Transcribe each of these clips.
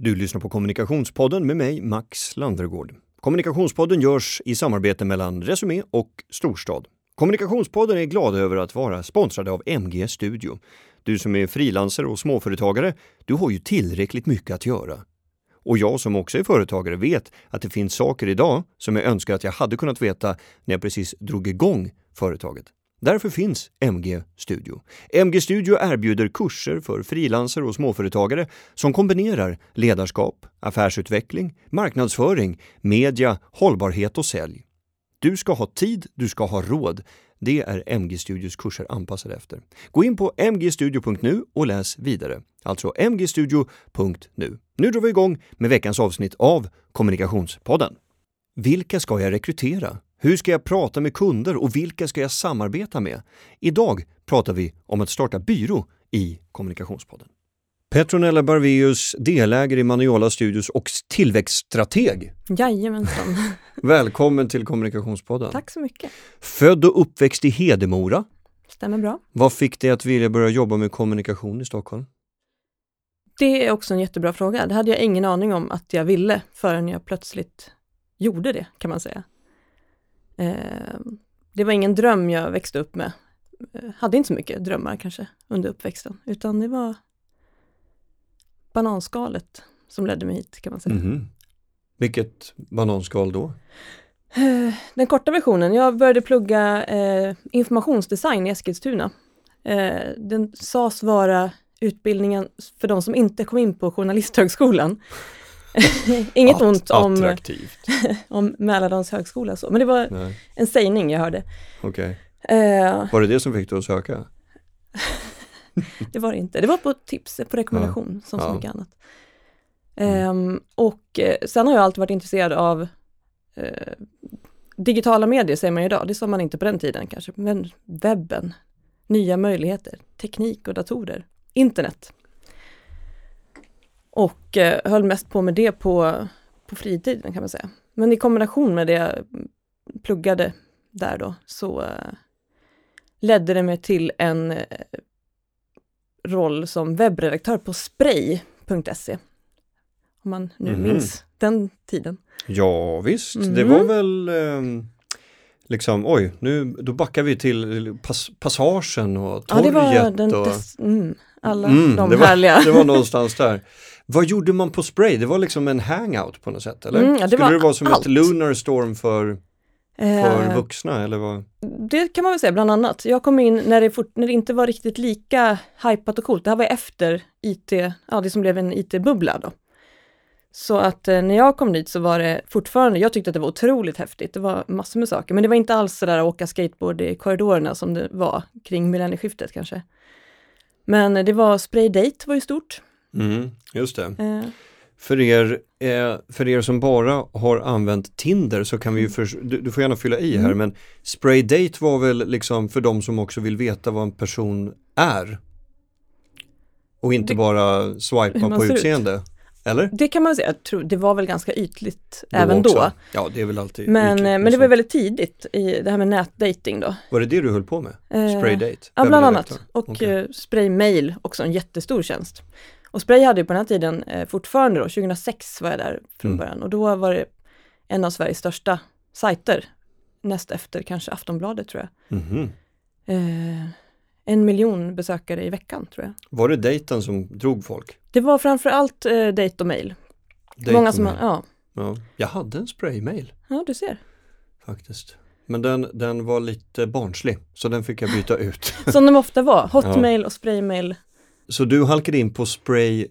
Du lyssnar på Kommunikationspodden med mig, Max Landergård. Kommunikationspodden görs i samarbete mellan Resumé och Storstad. Kommunikationspodden är glad över att vara sponsrade av MG Studio. Du som är frilanser och småföretagare, du har ju tillräckligt mycket att göra. Och jag som också är företagare vet att det finns saker idag som jag önskar att jag hade kunnat veta när jag precis drog igång företaget. Därför finns MG Studio. MG Studio erbjuder kurser för frilansare och småföretagare som kombinerar ledarskap, affärsutveckling, marknadsföring, media, hållbarhet och sälj. Du ska ha tid, du ska ha råd. Det är MG Studios kurser anpassade efter. Gå in på mgstudio.nu och läs vidare. Alltså mgstudio.nu. Nu drar vi igång med veckans avsnitt av Kommunikationspodden. Vilka ska jag rekrytera? Hur ska jag prata med kunder och vilka ska jag samarbeta med? Idag pratar vi om att starta byrå i Kommunikationspodden. Petronella Barveus, delägare i Maniola Studios och tillväxtstrateg. Jajamensan. Välkommen till Kommunikationspodden. Tack så mycket. Född och uppväxt i Hedemora. Stämmer bra. Vad fick dig att vilja börja jobba med kommunikation i Stockholm? Det är också en jättebra fråga. Det hade jag ingen aning om att jag ville förrän jag plötsligt gjorde det, kan man säga. Eh, det var ingen dröm jag växte upp med. Eh, hade inte så mycket drömmar kanske under uppväxten, utan det var bananskalet som ledde mig hit kan man säga. Mm. Vilket bananskal då? Eh, den korta versionen, jag började plugga eh, informationsdesign i Eskilstuna. Eh, den sades vara utbildningen för de som inte kom in på Journalisthögskolan. Inget ont om, om Mälardalens högskola så, men det var Nej, en sägning jag hörde. okej. Eh, Var det det som fick dig att söka? det var det inte, det var på tips, på rekommendation som så Ja. mycket annat. Ehm, och eh, sen har jag alltid varit intresserad av eh, digitala medier säger man ju idag, det sa man inte på den tiden kanske, men webben, nya möjligheter, teknik och datorer, internet. Och eh, höll mest på med det på, på fritiden kan man säga. Men i kombination med det jag pluggade där då, så eh, ledde det mig till en eh, roll som webbredaktör på spray.se. Om man nu Mhm. minns den tiden. Ja visst, det Mhm. var väl ehm, liksom, oj, nu då backar vi till pass, passagen och Ja, det var torget den, och... des, mm, alla Mm, de det var- härliga. Det var någonstans där. Vad gjorde man på Spray? Det var liksom en hangout på något sätt, eller? Mm, det Skulle var det vara som allt. ett Lunar Storm för, för Eh, vuxna, eller vad? Det kan man väl säga bland annat. Jag kom in när det, fort, när det inte var riktigt lika hypat och coolt. Det här var efter IT, ja det som blev en IT-bubbla då. Så att eh, när jag kom dit så var det fortfarande, jag tyckte att det var otroligt häftigt. Det var massor med saker, men det var inte alls sådär att åka skateboard i korridorerna som det var kring millennieskiftet kanske. Men eh, det var Spraydate var ju stort. Mm, just det. Eh, För er, eh, för er som bara har använt Tinder så kan vi ju, för, du, du får gärna fylla i här, Mm. men Spraydate var väl liksom för de som också vill veta vad en person är? Och inte Det- bara swipa på ser ut. utseende? Eller? det kan man säga, jag tror, det var väl ganska ytligt Då även också? då. Ja, det är väl alltid Men, ytligt eh, men det var sånt. väldigt tidigt i det här med nätdating då. Var det det du höll på med? Eh, Spraydate? Ja, bland annat. Och Okej. eh, Spray Mail, också en jättestor tjänst. Och Spray hade ju på den här tiden, eh, fortfarande då, 2006 var jag där från Mm. början, och då var det en av Sveriges största sajter, näst efter kanske Aftonbladet tror jag. Mhm. Eh, en miljon besökare i veckan tror jag. Var det dejten som drog folk? Det var framför allt eh, dejt och mail. Dejt Många som, mail. ja, ja. Jag hade en spraymail ja du ser. faktiskt. Men den, den var lite barnslig, så den fick jag byta ut. Som de ofta var, hotmail och spraymail. Så du halkade in på spray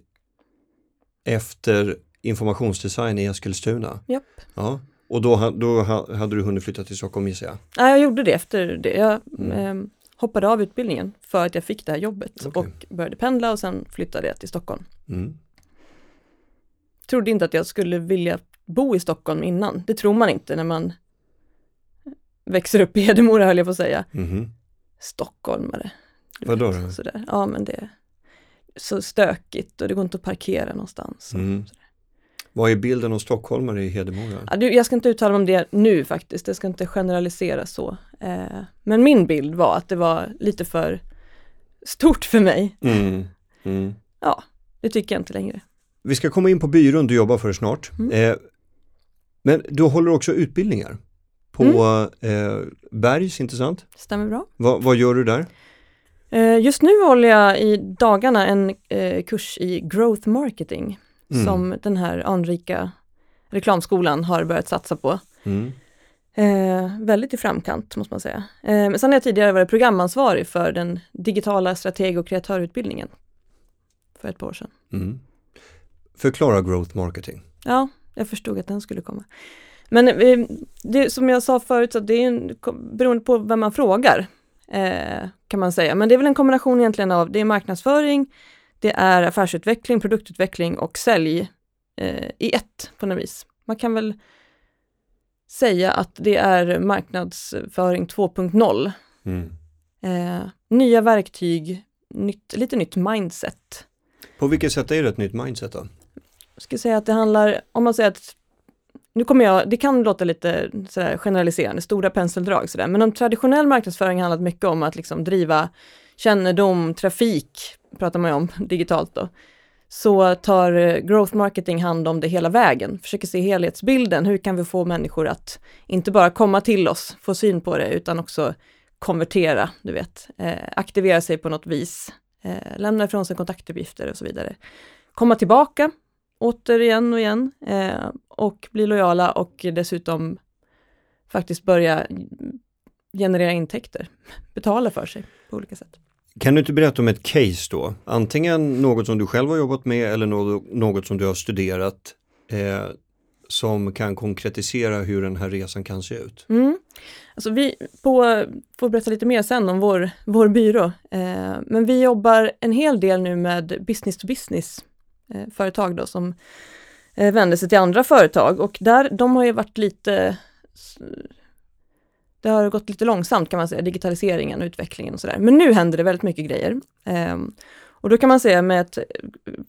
efter informationsdesign i Eskilstuna? Japp. Ja. Och då, då ha- hade du hunnit flytta till Stockholm gissar jag? Ja, jag gjorde det efter det. Jag Mm. eh, hoppade av utbildningen för att jag fick det här jobbet Okej. och började pendla och sen flyttade jag till Stockholm. Mm. Trodde inte att jag skulle vilja bo i Stockholm innan. Det tror man inte när man växer upp i Hedemora höll jag på att säga. Mhm. Stockholmare. Vadå vet, då? Sådär. Ja men det så stökigt och det går inte att parkera någonstans. Mm. Vad är bilden av stockholmare i Hedemora? Ja, du, jag ska inte uttala mig om det nu faktiskt, jag ska inte generalisera så. Eh, men min bild var att det var lite för stort för mig. Mm. Mm. Ja, det tycker jag inte längre. vi ska komma in på byrån du jobbar för snart. Mm. Eh, men du håller också utbildningar på eh, Bergs, inte sant? Stämmer bra. Va, vad gör du där? Eh, just nu håller jag i dagarna en eh, kurs i growth marketing Mm. som den här anrika reklamskolan har börjat satsa på. Mm. Eh, väldigt i framkant måste man säga. Eh, men sen har jag tidigare varit programansvarig för den digitala strateg och kreatörutbildningen för ett par år sedan. Mm. Förklara growth marketing. Ja, jag förstod att den skulle komma. Men eh, det, som jag sa förut, så det är en, beroende på vem man frågar, eh, kan man säga. Men det är väl en kombination egentligen av, det är marknadsföring, det är affärsutveckling, produktutveckling och sälj eh, i ett på något vis. Man kan väl säga att det är marknadsföring 2.0. Mm. Eh, nya verktyg, nytt, lite nytt mindset. På vilket sätt är det ett nytt mindset då? Jag skulle säga att det handlar, om man säger att, nu kommer jag, det kan låta lite sådär generaliserande, stora penseldrag sådär, men om traditionell marknadsföring handlat mycket om att liksom driva kännedom, trafik, pratar man ju om digitalt då, så tar growth marketing hand om det hela vägen, försöker se helhetsbilden, hur kan vi få människor att inte bara komma till oss, få syn på det, utan också konvertera, du vet, eh, aktivera sig på något vis, eh, lämna ifrån sig kontaktuppgifter och så vidare. Komma tillbaka, återigen och igen eh, och bli lojala och dessutom faktiskt börja generera intäkter, betala för sig på olika sätt. Kan du inte berätta om ett case då? Antingen något som du själv har jobbat med eller något, något som du har studerat eh, som kan konkretisera hur den här resan kan se ut. Mm. Alltså vi på, får berätta lite mer sen om vår, vår byrå, eh, men vi jobbar en hel del nu med business to business Eh, företag då som eh, vänder sig till andra företag och där, de har ju varit lite det har gått lite långsamt kan man säga, digitaliseringen och utvecklingen och sådär. Men nu händer det väldigt mycket grejer. Ehm, och då kan man säga med ett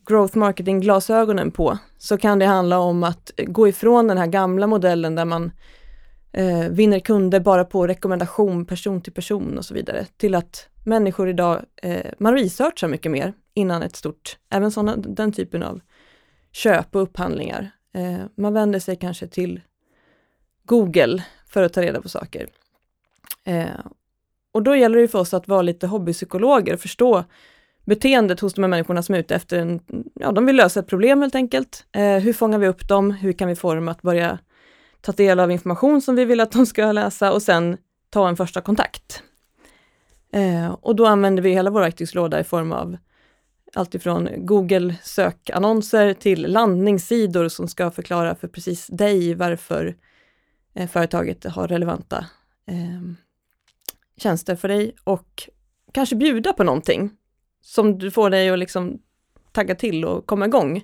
growth marketing glasögonen på, så kan det handla om att gå ifrån den här gamla modellen där man eh, vinner kunder bara på rekommendation person till person och så vidare, till att människor idag, eh, man researchar mycket mer innan ett stort, även såna, den typen av köp och upphandlingar. Eh, man vänder sig kanske till Google för att ta reda på saker. Eh, och då gäller det för oss att vara lite hobbypsykologer och förstå beteendet hos de här människorna som är ute efter en, ja de vill lösa ett problem helt enkelt. Eh, hur fångar vi upp dem? Hur kan vi få dem att börja ta del av information som vi vill att de ska läsa och sen ta en första kontakt. Eh, och då använder vi hela vår verktygslåda i form av allt ifrån Google sökannonser till landningssidor som ska förklara för precis dig varför eh, företaget har relevanta eh, tjänster för dig och kanske bjuda på någonting som du får dig att liksom tagga till och komma igång.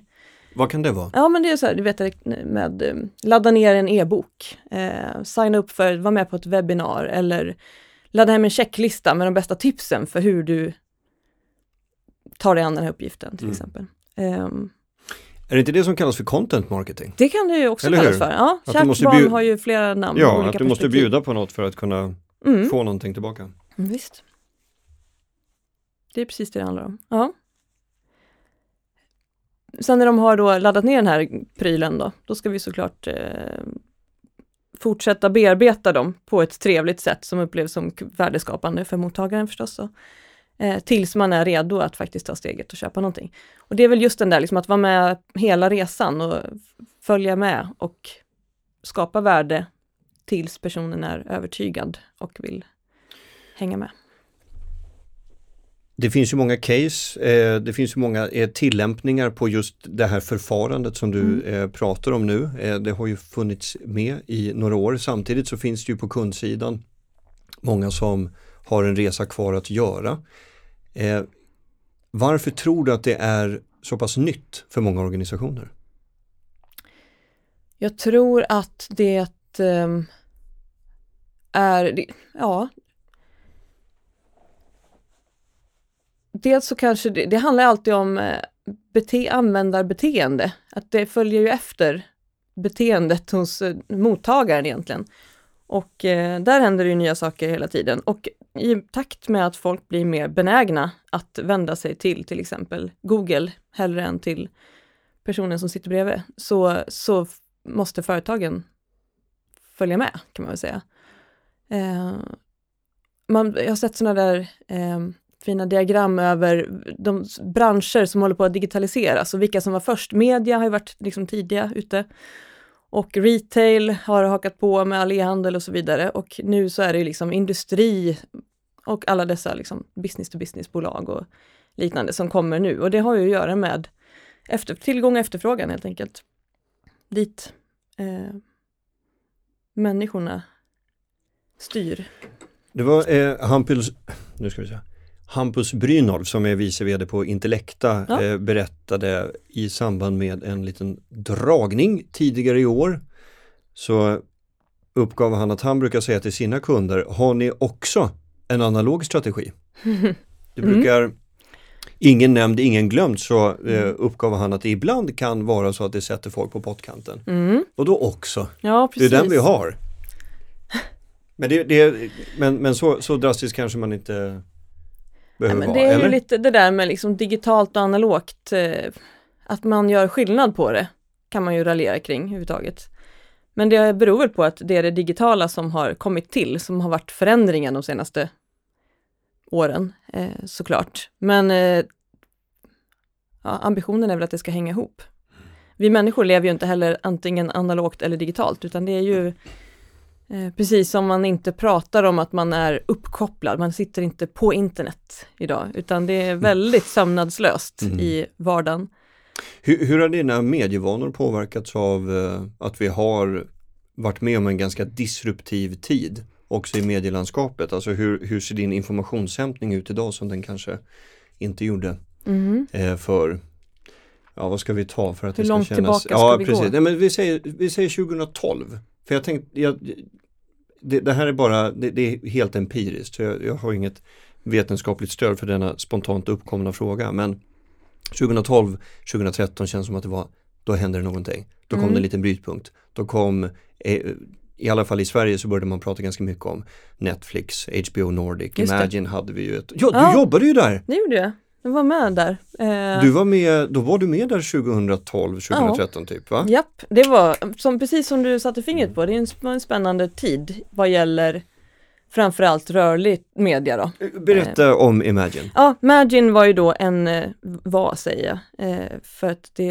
Vad kan det vara? Ja men det är så här, du vet med eh, ladda ner en e-bok, eh, signa upp för, vara med på ett webbinar eller ladda hem en checklista med de bästa tipsen för hur du tar dig an den här uppgiften till Mm. exempel. Um, Är det inte det som kallas för content marketing? det kan det ju också Eller kallas hur? för. Ja, Att kärt barn bjud- har ju flera namn Ja, att du måste bjuda på något för att kunna Mm. få någonting tillbaka. Mm, Visst. Det är precis det det handlar om. Ja. Sen när de har då laddat ner den här prylen då, då ska vi såklart eh, fortsätta bearbeta dem på ett trevligt sätt som upplevs som värdeskapande för mottagaren förstås. Då. Eh, tills man är redo att faktiskt ta steget och köpa någonting. Och det är väl just den där liksom att vara med hela resan och följa med och skapa värde tills personen är övertygad och vill hänga med. Det finns ju många case, eh, det finns ju många eh, tillämpningar på just det här förfarandet som du Mm. eh, pratar om nu. Det har ju funnits med i några år. Samtidigt så finns det ju på kundsidan många som har en resa kvar att göra. Eh, varför tror du att det är så pass nytt för många organisationer? Jag tror att det ehm, är, ja. Dels så kanske det, det handlar alltid om eh, bete, användarbeteende, att det följer ju efter beteendet hos eh, mottagaren egentligen. Och eh, där händer det ju nya saker hela tiden och i takt med att folk blir mer benägna att vända sig till till exempel Google hellre än till personen som sitter bredvid, så, så måste företagen följa med, kan man väl säga. Eh, man, jag har sett sådana där eh, fina diagram över de branscher som håller på att digitaliseras och vilka som var först. Media har ju varit liksom tidiga ute och retail har hakat på med all e-handel och så vidare och nu så är det liksom industri och alla dessa liksom business to business-bolag och liknande som kommer nu och det har ju att göra med efter, tillgång och efterfrågan helt enkelt. Dit eh, människorna styr. Det var eh, Hampus, nu ska vi se. Hampus Brynolf som är vice vd på Intellecta Ja. eh, berättade i samband med en liten dragning tidigare i år så uppgav han att han brukar säga till sina kunder, har ni också en analog strategi? Det Mm. brukar, ingen nämnd, ingen glömd, så eh, uppgav han att det ibland kan vara så att det sätter folk på pottkanten. Mm. Och då också, Ja, det är den vi har. Men, det, det, men, men så, så drastiskt kanske man inte Nej, behöver men vara, det är eller? ju lite det där med liksom digitalt och analogt, eh, att man gör skillnad på det, kan man ju raljera kring överhuvudtaget. Men det beror väl på att det är det digitala som har kommit till, som har varit förändringen de senaste åren, eh, såklart. Men eh, ja, ambitionen är väl att det ska hänga ihop. Vi människor lever ju inte heller antingen analogt eller digitalt, utan det är ju precis som man inte pratar om att man är uppkopplad, man sitter inte på internet idag, utan det är väldigt sömnadslöst Mm. i vardagen. Hur, hur har dina medievanor påverkats av eh, att vi har varit med om en ganska disruptiv tid också i medielandskapet? Alltså hur, hur ser din informationshämtning ut idag som den kanske inte gjorde eh, för Ja vad ska vi ta för att Hur det ska långt kännas tillbaka ska Ja vi precis, gå? Nej, men vi, säger, vi säger 2012 För jag tänkte jag, det, det här är bara, det, det är helt empiriskt jag, jag har inget vetenskapligt stöd för denna spontant uppkomna fråga men 2012, 2013 känns som att det var, då hände det någonting. Då kom Mm. det en liten brytpunkt. Då kom, eh, i alla fall i Sverige så började man prata ganska mycket om Netflix, HBO Nordic, Just det. Imagine hade vi ju ett, ja du Ja. jobbade ju där! Det gjorde jag. Jag var med där. Eh, Du var med, då var du med där 2012, 2013 typ va? Japp, det var som, precis som du satte fingret på, det är en, sp- en spännande tid vad gäller framförallt rörlig media då. Berätta om Imagine. Ja, Magin var ju då en, eh, vad säger jag, eh, för att det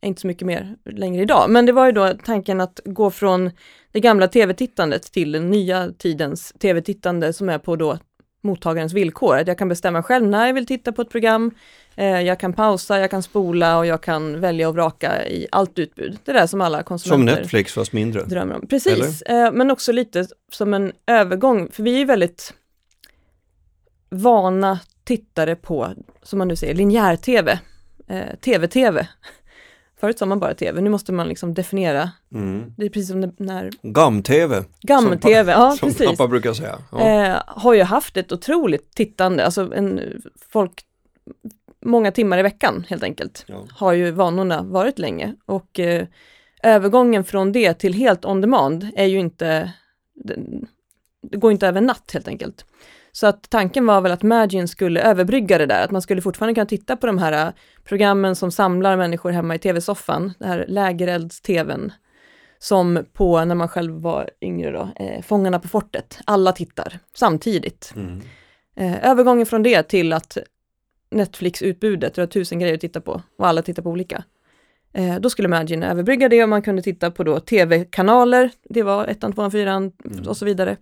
är inte så mycket mer längre idag, men det var ju då tanken att gå från det gamla tv-tittandet till den nya tidens tv-tittande som är på då mottagarens villkor. Att jag kan bestämma själv när jag vill titta på ett program, eh, jag kan pausa, jag kan spola och jag kan välja och vraka i allt utbud. Det där som alla Som konsumenter Netflix fast mindre. drömmer om. Precis, eh, men också lite som en övergång, för vi är väldigt vana tittare på, som man nu säger, linjär-tv, eh, tv-tv. Förut sa man bara tv, nu måste man liksom definiera, Mm. det är precis som när- Gam-tv. gammel-tv, ja som precis, pappa brukar säga. Ja. eh, har ju haft ett otroligt tittande, alltså en, folk, många timmar i veckan helt enkelt Ja. har ju vanorna varit länge och eh, övergången från det till helt on demand är ju inte, det, det går inte över natt helt enkelt. Så att tanken var väl att Magin skulle överbrygga det där, att man skulle fortfarande kunna titta på de här eh, programmen som samlar människor hemma i tv-soffan, det här lägerelds-tvn, som på när man själv var yngre då, eh, Fångarna på fortet, alla tittar samtidigt. Mm. Eh, övergången från det till att Netflix-utbudet, du har tusen grejer att titta på och alla tittar på olika. Eh, då skulle Magin överbrygga det och man kunde titta på då tv-kanaler, det var ettan, tvåan, fyran Mm. och så vidare.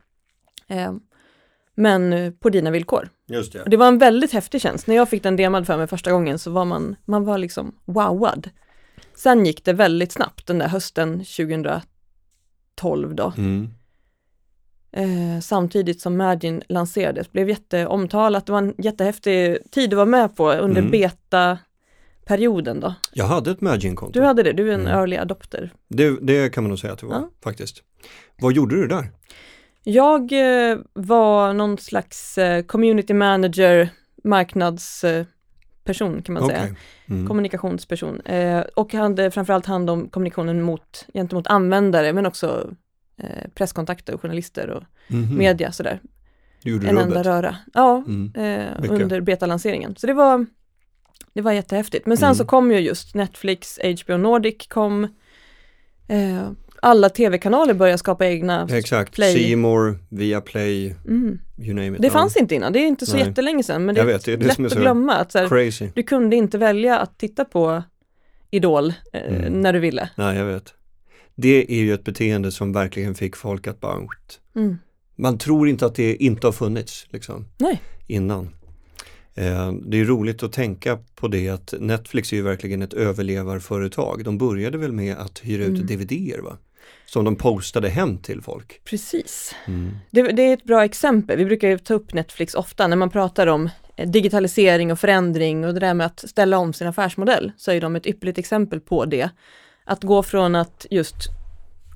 Men eh, på dina villkor. Just det. Och det var en väldigt häftig tjänst. När jag fick den demad för mig första gången så var man, man var liksom wowad. Sen gick det väldigt snabbt den där hösten 2012 då. Mm. Eh, samtidigt som Magin lanserades, blev jätteomtalat, det var en jättehäftig tid att vara med på under Mm. beta-perioden då. Jag hade ett Magin-konto. Du hade det, du är en Mm. early adopter. Det, det kan man nog säga att det var Ja. faktiskt. Vad gjorde du där? Jag eh, var någon slags eh, community manager, marknadsperson person, kan man säga. Okej. Mm. kommunikationsperson eh, och hade framförallt hand om kommunikationen mot, gentemot användare men också presskontakter och journalister och Mhm. media sådär. Du gjorde En rubbet. enda röra. Ja, Mm. eh, under betalanseringen. Så det var Det var jättehäftigt. Men sen Mm. så kom ju just Netflix, HBO Nordic kom. Eh, alla tv-kanaler började skapa egna. Exakt, Play. More, Viaplay, Mm. you name it. Det fanns inte innan, det är inte så Nej. jättelänge sedan. Men det vet, det är det lätt att glömma. Att så här, Crazy. du kunde inte välja att titta på Idol eh, Mm. när du ville. Nej, jag vet. Det är ju ett beteende som verkligen fick folk att bara Mm. Man tror inte att det inte har funnits liksom, Nej. innan. Eh, det är roligt att tänka på det att Netflix är ju verkligen ett överlevarföretag. De började väl med att hyra ut Mm. DVDer va? Som de postade hem till folk. Precis. Mm. Det, det är ett bra exempel. Vi brukar ju ta upp Netflix ofta när man pratar om eh, digitalisering och förändring och det där med att ställa om sin affärsmodell så är de ett ypperligt exempel på det. Att gå från att just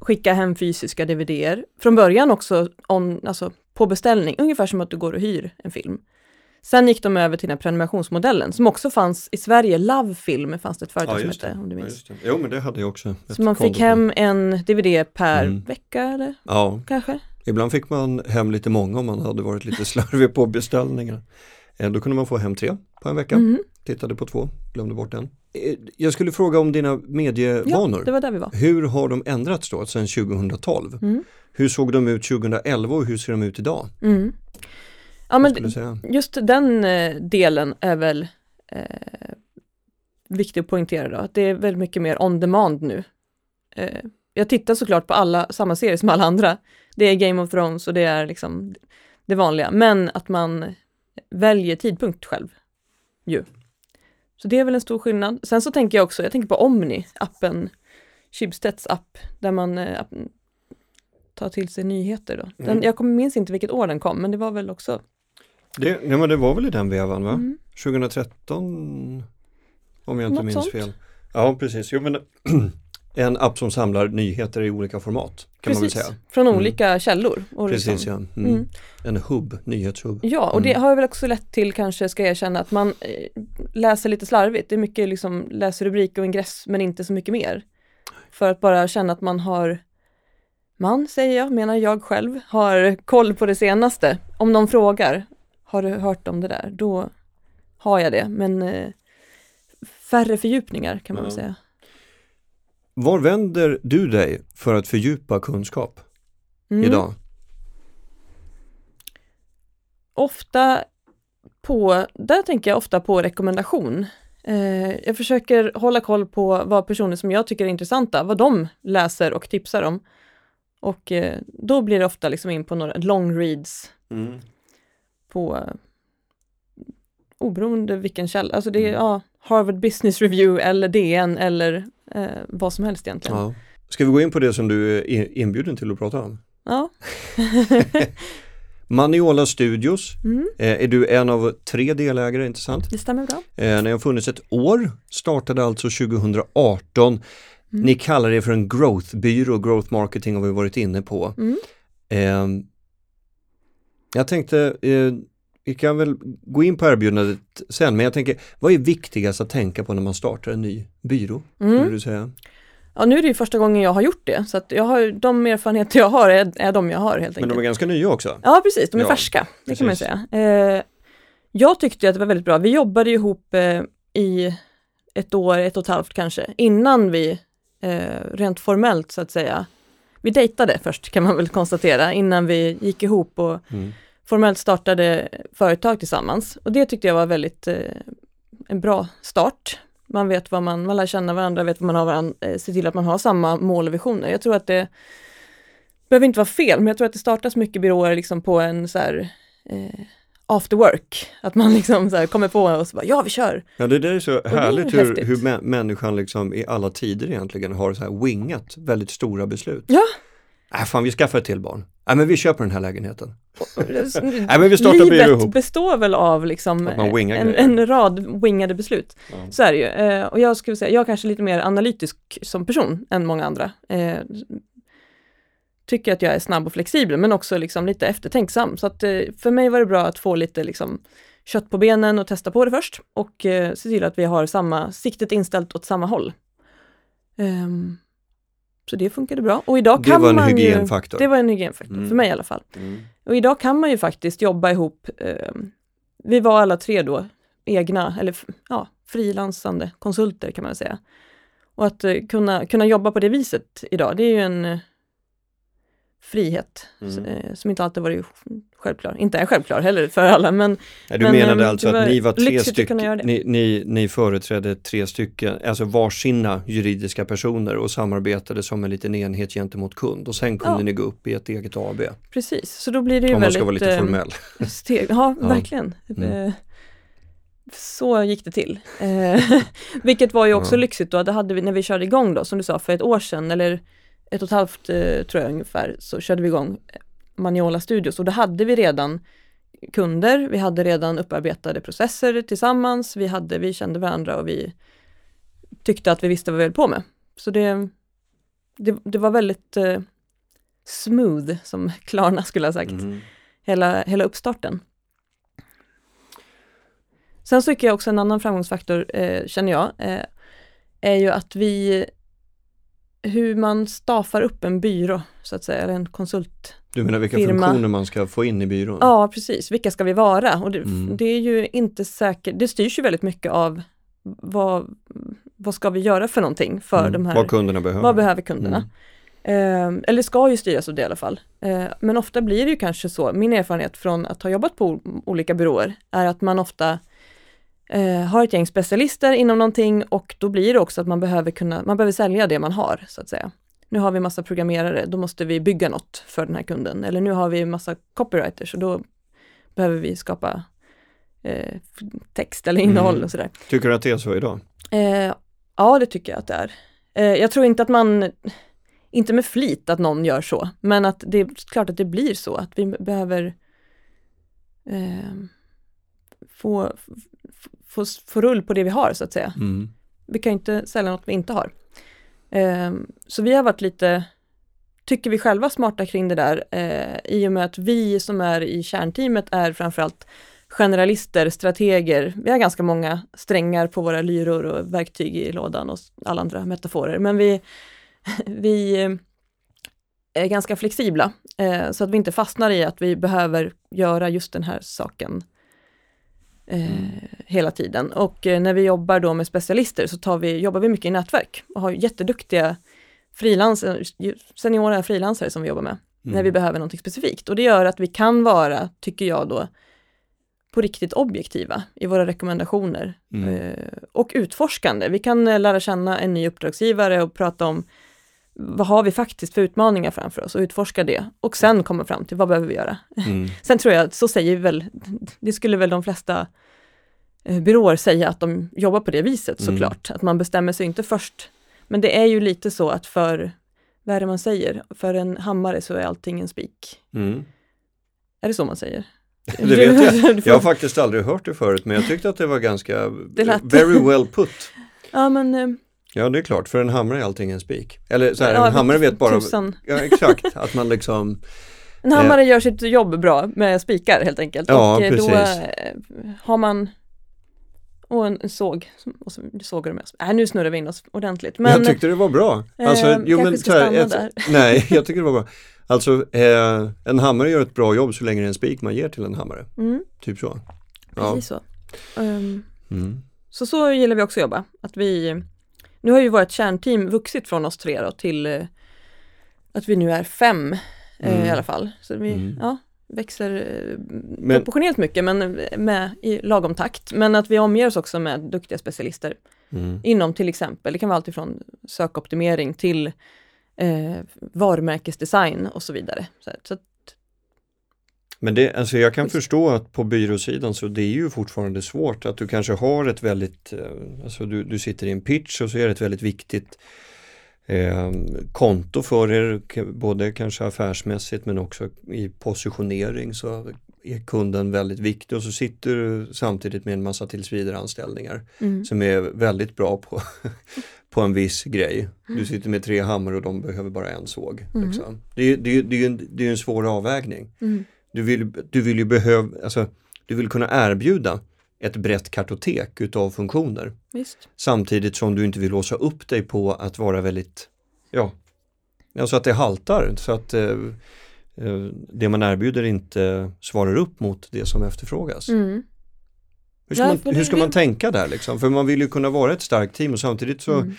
skicka hem fysiska DVDer, från början också on, alltså på beställning, ungefär som att du går och hyr en film. Sen gick de över till den här prenumerationsmodellen som också fanns i Sverige, Love Film fanns det ett företag som just hette, om du Ja, minns. det. Jo men det hade jag också. Så man fick hem en DVD per Mm. vecka eller Ja, kanske? ibland fick man hem lite många om man hade varit lite slarvig på beställningarna. Eh, Då kunde man få hem tre på en vecka. Mhm. Tittade på två, glömde bort en. Eh, Jag skulle fråga om dina Ja, medievanor. det var där vi var. Hur har de ändrats då sedan 2012? Mm. Hur såg de ut 2011 och hur ser de ut idag? Mm. Ja, men just den eh, delen är väl eh, viktig att poängtera då, att det är väldigt mycket mer on demand nu. Eh, jag tittar såklart på alla, samma serier som alla andra. Det är Game of Thrones och det är liksom det vanliga, men att man väljer tidpunkt själv. Ju. Så det är väl en stor skillnad. Sen så tänker jag också, jag tänker på Omni, appen, Schibsteds app, där man eh, tar till sig nyheter då. Den, Mm. Jag minns inte vilket år den kom, men det var väl också Det, nej, men det var väl i den vevan va? Mm. 2013 om jag inte Något minns sånt. fel. Ja precis, jo, men en app som samlar nyheter i olika format kan man Precis, säga. från Mm. olika källor. Och Precis liksom, ja. Mm. Mm. En hubb, nyhetshubb. Ja, och det Mm. har väl också lett till kanske, ska jag erkänna, att man eh, läser lite slarvigt. Det är mycket liksom läser rubrik och ingress, men inte så mycket mer. För att bara känna att man har, man säger jag, menar jag själv, har koll på det senaste. Om någon frågar, har du hört om det där? Då har jag det, men eh, färre fördjupningar kan man väl Ja. säga. Var vänder du dig för att fördjupa kunskap Mm. idag? ofta på, där tänker jag ofta på rekommendation. Eh, jag försöker hålla koll på vad personer som jag tycker är intressanta, vad de läser och tipsar om. Och eh, då blir det ofta liksom in på några long reads Mm. På eh, oberoende vilken källa, alltså det är Mm. ja, Harvard Business Review eller DN eller eh, vad som helst egentligen. Ja. Ska vi gå in på det som du är inbjuden till att prata om? Ja. Maniola Studios, Mm, eh, är du en av tre delägare, inte sant? det stämmer bra. Eh, Ni har funnits ett år, startade alltså 2018. Mm. Ni kallar det för en growthbyrå, growth marketing har vi varit inne på. Mm. Eh, jag tänkte, eh, vi kan väl gå in på erbjudandet sen, men jag tänker, vad är viktigast att tänka på när man startar en ny byrå? Mm. du säga? Ja, nu är det ju första gången jag har gjort det, så att jag har, de erfarenheter jag har är, är de jag har helt Men de enkelt. är ganska nya också. Ja, precis, de är Ja, färska, det kan man precis. säga. Eh, jag tyckte att det var väldigt bra. Vi jobbade ihop eh, i ett år, ett och ett halvt kanske, innan vi eh, rent formellt så att säga, vi dejtade först kan man väl konstatera, innan vi gick ihop och Mm. formellt startade företag tillsammans. Och det tyckte jag var väldigt eh, en bra start. Man vet vad man, man lär känna varandra, vet vad man har varandra, eh, se till att man har samma mål och visioner. Jag tror att det behöver inte vara fel, men jag tror att det startas mycket byråer liksom på en så här eh, after work. Att man liksom så kommer på och så bara, ja vi kör. Ja det där är så är härligt hur, häftigt. hur mä- människan liksom i alla tider egentligen har så här wingat väldigt stora beslut. Ja. Äh, fan vi skaffar ett till barn. Nej men vi köper den här lägenheten. Nej men vi startar ihop. Livet består väl av liksom en, en rad wingade beslut. Ja. Så är det ju. Eh, och jag skulle säga, jag är kanske lite mer analytisk som person än många andra. Eh, tycker att jag är snabb och flexibel, men också liksom lite eftertänksam. Så att eh, för mig var det bra att få lite liksom kött på benen och testa på det först och eh, se till att vi har samma, siktet inställt åt samma håll. Ehm, så det funkade bra. Och idag Det kan var en man ju, hygienfaktor. Det var en hygienfaktor, Mm. för mig i alla fall. Mm. Och idag kan man ju faktiskt jobba ihop, eh, vi var alla tre då egna, eller ja, frilansande konsulter kan man säga. Och att eh, kunna, kunna jobba på det viset idag, det är ju en frihet Mm. eh, som inte alltid varit självklar, inte är självklar heller för alla men du Men, menade ehm, alltså att ni var tre stycken, ni, ni, ni företrädde tre stycken, alltså varsina juridiska personer och samarbetade som en liten enhet gentemot kund och sen kunde Ja. ni gå upp i ett eget AB. precis, så då blir det ju Om man väldigt ska vara lite eh, formell. Steg, ja, Ja. verkligen. Mm. Eh, Så gick det till. Eh, Vilket var ju också Ja. lyxigt då, det hade vi, när vi körde igång då, som du sa, för ett år sedan eller ett och ett halvt eh, tror jag ungefär, så körde vi igång Maniola Studios och då hade vi redan kunder, vi hade redan upparbetade processer tillsammans, vi, hade, vi kände varandra och vi tyckte att vi visste vad vi höll på med. Så det, det, det var väldigt eh, smooth, som Klarna skulle ha sagt Mm. hela, hela uppstarten. Sen tycker jag också en annan framgångsfaktor, eh, känner jag, eh, är ju att vi, hur man staffar upp en byrå, så att säga, eller en konsult. Du menar vilka Firma. funktioner man ska få in i byrån? Ja, precis. Vilka ska vi vara? Och det, Mm. det är ju inte säkert, det styrs ju väldigt mycket av vad, vad ska vi göra för någonting för Mm. de här, Vad kunderna behöver. vad behöver kunderna? Mm. Eh, eller ska ju styras av det i alla fall. Eh, men ofta blir det ju kanske så, min erfarenhet från att ha jobbat på olika byråer är att man ofta eh, har ett gäng specialister inom någonting och då blir det också att man behöver kunna, man behöver sälja det man har så att säga. Nu har vi massa programmerare, då måste vi bygga något för den här kunden. Eller nu har vi massa copywriters och då behöver vi skapa eh, text eller innehåll Mm. och sådär. Tycker du att det är så idag? Eh, ja, det tycker jag att det är. Eh, jag tror inte att man, inte med flit att någon gör så, men att det är klart att det blir så, att vi behöver eh, få, få, få rull på det vi har så att säga. Mm. Vi kan ju inte sälja något vi inte har. Eh, så vi har varit lite, tycker vi själva, smarta kring det där eh, i och med att vi som är i kärnteamet är framförallt generalister, strateger. Vi har ganska många strängar på våra lyror och verktyg i lådan och alla andra metaforer. Men vi, vi eh, är ganska flexibla eh, så att vi inte fastnar i att vi behöver göra just den här saken eh, hela tiden. Och eh, när vi jobbar då med specialister så tar vi, jobbar vi mycket i nätverk och har jätteduktiga frilansare, seniora frilansare som vi jobbar med Mm. när vi behöver någonting specifikt. Och det gör att vi kan vara, tycker jag då, på riktigt objektiva i våra rekommendationer Mm. eh, och utforskande. Vi kan lära känna en ny uppdragsgivare och prata om vad har vi faktiskt för utmaningar framför oss och utforska det och sen komma fram till vad behöver vi göra. Mm. Sen tror jag, så säger väl, det skulle väl de flesta eh, byråer säga att de jobbar på det viset Mm. såklart, att man bestämmer sig inte först. Men det är ju lite så att för, vad är det man säger, för en hammare så är allting en spik. Mm. Är det så man säger? Det vet jag. Jag har faktiskt aldrig hört det förut men jag tyckte att det var ganska Det very well put. Ja men, eh, Ja det är klart, för en hammare är allting en spik. Eller så här, ja, en hammare vet bara, tusan. ja exakt, att man liksom, En hammare gör sitt jobb bra med spikar helt enkelt. Ja, och eh, då precis. eh, har man och en, såg, och så sågar du med oss. Nej nu snurrar vi in oss ordentligt. Men, jag tyckte det var bra. Alltså, eh, kanske ska stanna där. nej, jag tycker det var bra. Alltså, eh, en hammare gör ett bra jobb så länge det är en spik man ger till en hammare. mm, Typ så. Ja. precis så. Ehm, Mm. Så så gillar vi också att jobba. Att vi, nu har ju vårt kärnteam vuxit från oss tre då till eh, att vi nu är fem eh, Mm. i alla fall. Så vi Mm. ja, växer eh, Men- proportionellt mycket men med i lagom takt. Men att vi omger oss också med duktiga specialister Mm. inom till exempel, det kan vara allt ifrån sökoptimering till eh, varumärkesdesign och så vidare. Så, så Men det, alltså jag kan förstå att på byråsidan så det är ju fortfarande svårt att du kanske har ett väldigt, eh, alltså du, du sitter i en pitch och så är det ett väldigt viktigt eh, konto för er, både kanske affärsmässigt men också i positionering så är kunden väldigt viktig och så sitter du samtidigt med en massa tillsvidareanställningar mm, som är väldigt bra på, på en viss grej. Mm. Du sitter med tre hammare och de behöver bara en såg. Mm. Liksom. Det, är- det, är- det, är ju en, det är en svår avvägning. mm, Du vill, du vill ju behöva, alltså, du vill kunna erbjuda ett brett kartotek utav funktioner visst. samtidigt som du inte vill låsa upp dig på att vara väldigt, ja, alltså att det haltar så att eh, eh, det man erbjuder inte svarar upp mot det som efterfrågas. Mm. Hur ska, man, hur ska man tänka där liksom? För man vill ju kunna vara ett starkt team och samtidigt så, Mm.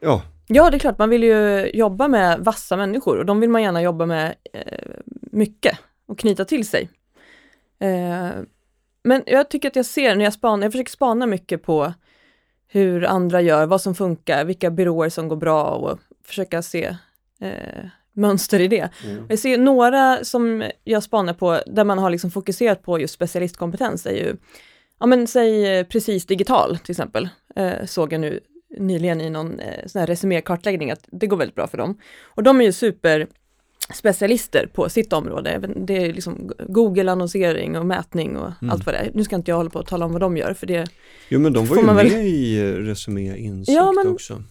ja, Ja, det är klart, man vill ju jobba med vassa människor och de vill man gärna jobba med eh, mycket och knyta till sig. Eh, men jag tycker att jag ser när jag spanar, jag försöker spana mycket på hur andra gör, vad som funkar, vilka byråer som går bra och försöka se eh, mönster i det. Jag ser några som jag spanar på där man har liksom fokuserat på just specialistkompetens är ju, ja men säg eh, precis digital till exempel, eh, såg jag nu nyligen i någon eh, sån här resumékartläggning att det går väldigt bra för dem. Och de är ju superspecialister på sitt område. Det är liksom Google-annonsering och mätning och Mm. allt vad det är. Nu ska inte jag hålla på och tala om vad de gör för det, Jo men de var ju med väl- i eh, Resumé Insikt Ja, men- också.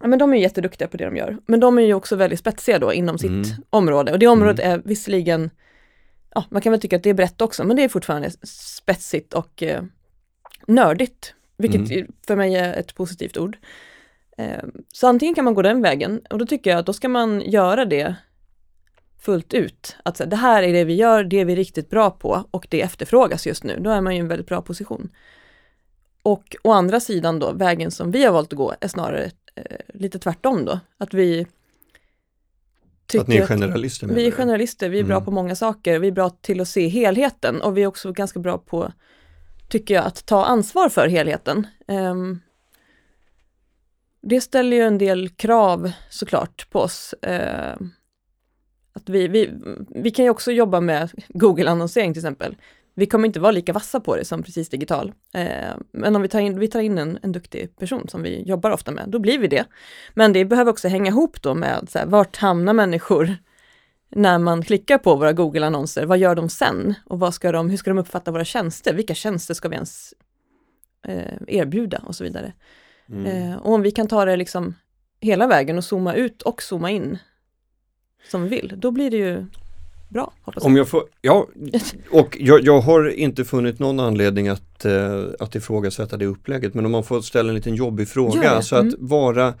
ja men de är jätteduktiga på det de gör. Men de är ju också väldigt spetsiga då inom sitt Mm. område och det området är visserligen, ja man kan väl tycka att det är brett också, men det är fortfarande spetsigt och eh, nördigt, vilket Mm. för mig är ett positivt ord. Eh, så antingen kan man gå den vägen och då tycker jag att då ska man göra det fullt ut. Att så, här, det här är det vi gör, det är vi riktigt bra på och det efterfrågas just nu. Då är man ju i en väldigt bra position. Och å andra sidan då, vägen som vi har valt att gå är snarare eh, lite tvärtom då. Att vi Att ni är generalister vi är generalister, vi är bra Mm. på många saker, vi är bra till att se helheten och vi är också ganska bra på, tycker jag, att ta ansvar för helheten. Ehm, det ställer ju en del krav såklart på oss. Ehm, att vi, vi, vi kan ju också jobba med Google-annonsering till exempel. Vi kommer inte vara lika vassa på det som precis digital. Ehm, men om vi tar in, vi tar in en, en duktig person som vi jobbar ofta med, då blir vi det. Men det behöver också hänga ihop då med så här, vart hamnar människor när man klickar på våra Google-annonser, vad gör de sen? Och vad ska de, hur ska de uppfatta våra tjänster? Vilka tjänster ska vi ens eh, erbjuda och så vidare? Mm. Eh, och om vi kan ta det liksom hela vägen och zooma ut och zooma in som vi vill, då blir det ju bra, hoppas jag. Om jag får, ja, och jag, jag har inte funnit någon anledning att, eh, att ifrågasätta det upplägget men om man får ställa en liten jobbig fråga, det. alltså att Mm. vara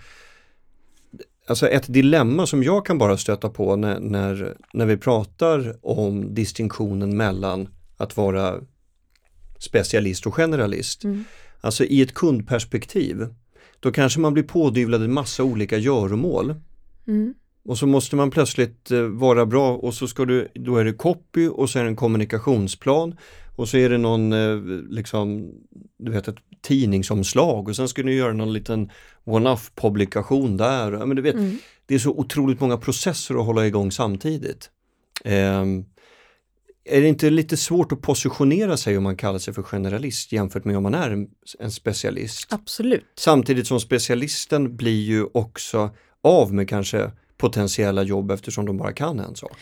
Alltså ett dilemma som jag kan bara stöta på när, när, när vi pratar om distinktionen mellan att vara specialist och generalist. Mm. Alltså i ett kundperspektiv, då kanske man blir pådyvlad en massa olika göromål. Mm. Och så måste man plötsligt eh, vara bra och så ska du, då är det copy och så är det en kommunikationsplan och så är det någon, eh, liksom, du vet ett tidningsomslag och sen ska du göra någon liten one-off publikation där. Ja, Men du vet, Mm. det är så otroligt många processer att hålla igång samtidigt. Ehm, är det inte lite svårt att positionera sig om man kallar sig för generalist jämfört med om man är en, en specialist? Absolut. Samtidigt som specialisten blir ju också av med kanske potentiella jobb eftersom de bara kan en sak.